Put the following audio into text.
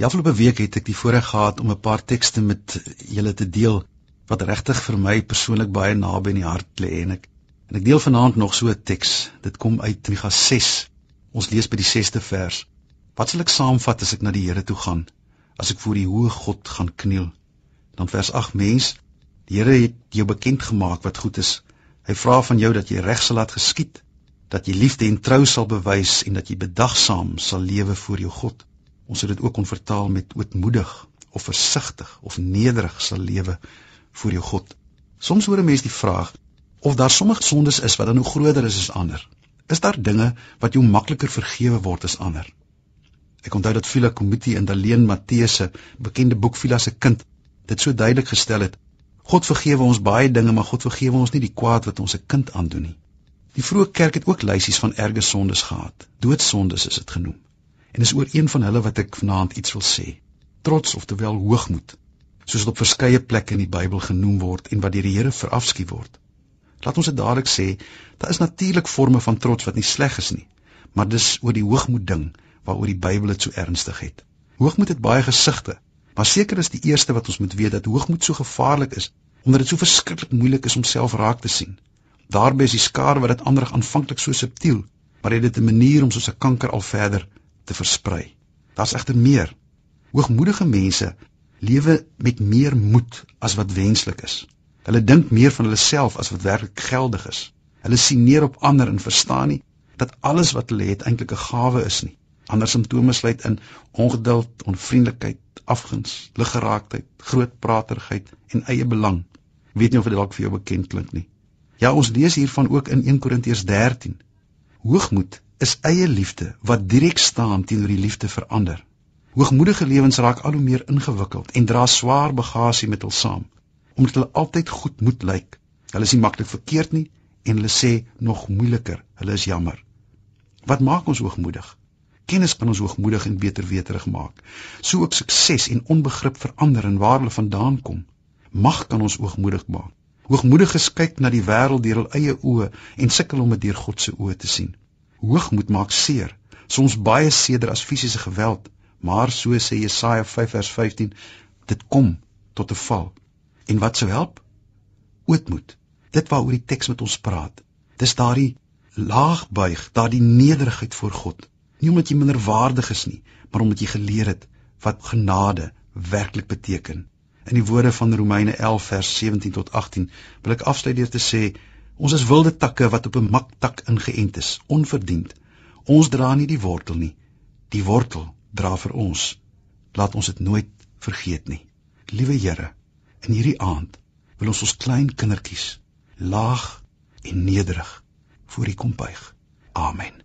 Die afgelope week het ek die voorreg gehad om 'n paar tekste met julle te deel wat regtig vir my persoonlik baie naby in die hart lê en ek en ek deel vanaand nog so 'n teks. Dit kom uit Micha 6. Ons lees by die 6ste vers. Wat sal ek saamvat as ek na die Here toe gaan? As ek voor die hoë God gaan kniel? Dan vers 8 mens, die Here het jou bekend gemaak wat goed is. Hy vra van jou dat jy reg sal laat geskied, dat jy liefde en trou sal bewys en dat jy bedagsaam sal lewe voor jou God. Ons sou dit ook kon vertaal met ootmoedig of versigtig of nederig sal lewe voor jou God. Soms hoor 'n mens die vraag of daar sommige sondes is wat dan nou groter is as ander. Is daar dinge wat jou makliker vergewe word as ander? Ek onthou dat Phila Komiti in Daleen Matteus se bekende boek Phila se kind dit so duidelik gestel het. God vergewe ons baie dinge, maar God vergewe ons nie die kwaad wat ons se kind aandoen nie. Die vroeë kerk het ook lysies van erge sondes gehad. Doodsondes is dit genoem. En dis oor een van hulle wat ek vanaand iets wil sê. Trots of terwyl hoogmoed, soos dit op verskeie plekke in die Bybel genoem word en wat deur die Here verafskiet word. Laat ons dit dadelik sê, daar is natuurlik forme van trots wat nie sleg is nie, maar dis oor die hoogmoed ding waaroor die Bybel dit so ernstig het. Hoogmoed het baie gesigte, maar seker is die eerste wat ons moet weet dat hoogmoed so gevaarlik is omdat dit so verskriklik moeilik is om self raak te sien. Daarby is die skare wat dit ander aanvanklik so subtiel, maar dit het 'n manier om soos 'n kanker al verder te versprei. Daar's egter meer. Hoogmoedige mense lewe met meer moed as wat wenslik is. Hulle dink meer van hulle self as wat werklik geldig is. Hulle sien neer op ander en verstaan nie dat alles wat hulle het eintlik 'n gawe is nie. Ander simptome sluit in ongeduld, onvriendelikheid, afguns, liggeraaktheid, grootpraterigheid en eie belang. Weet nie of dit dalk vir jou bekend klink nie. Ja, ons lees hiervan ook in 1 Korintiërs 13. Hoogmoed is eie liefde wat direk staan teenoor die liefde vir ander. Hoogmoedige lewens raak al hoe meer ingewikkeld en dra swaar bagasie met hul saam, omdat hulle altyd goed moet lyk. Hulle is nie maklik verkeerd nie en hulle sê nog moeiliker, hulle is jammer. Wat maak ons hoogmoedig? Kennis kan ons hoogmoedig en beter weterig maak. So ook sukses en onbegrip vir ander en waar hulle vandaan kom. Mag kan ons hoogmoedig maak. Hoogmoediges kyk na die wêreld deur hul eie oë en sukkel om dit deur God se oë te sien. Hoogmoed maak seer, soms baie seerder as fisiese geweld, maar so sê Jesaja 5 vers 15, dit kom tot 'n val. En wat sou help? Ootmoed. Dit waaroor die teks met ons praat. Dis daardie laagbuig, daardie nederigheid voor God. Nie omdat jy minderwaardig is nie, maar omdat jy geleer het wat genade werklik beteken. In die woorde van Romeine 11 vers 17 tot 18 wil ek afsluit deur te sê Ons is wilde takke wat op 'n maktak ingeënt is, onverdiend. Ons dra nie die wortel nie. Die wortel dra vir ons. Laat ons dit nooit vergeet nie. Liewe Here, in hierdie aand wil ons ons klein kindertjies laag en nederig voor U kom buig. Amen.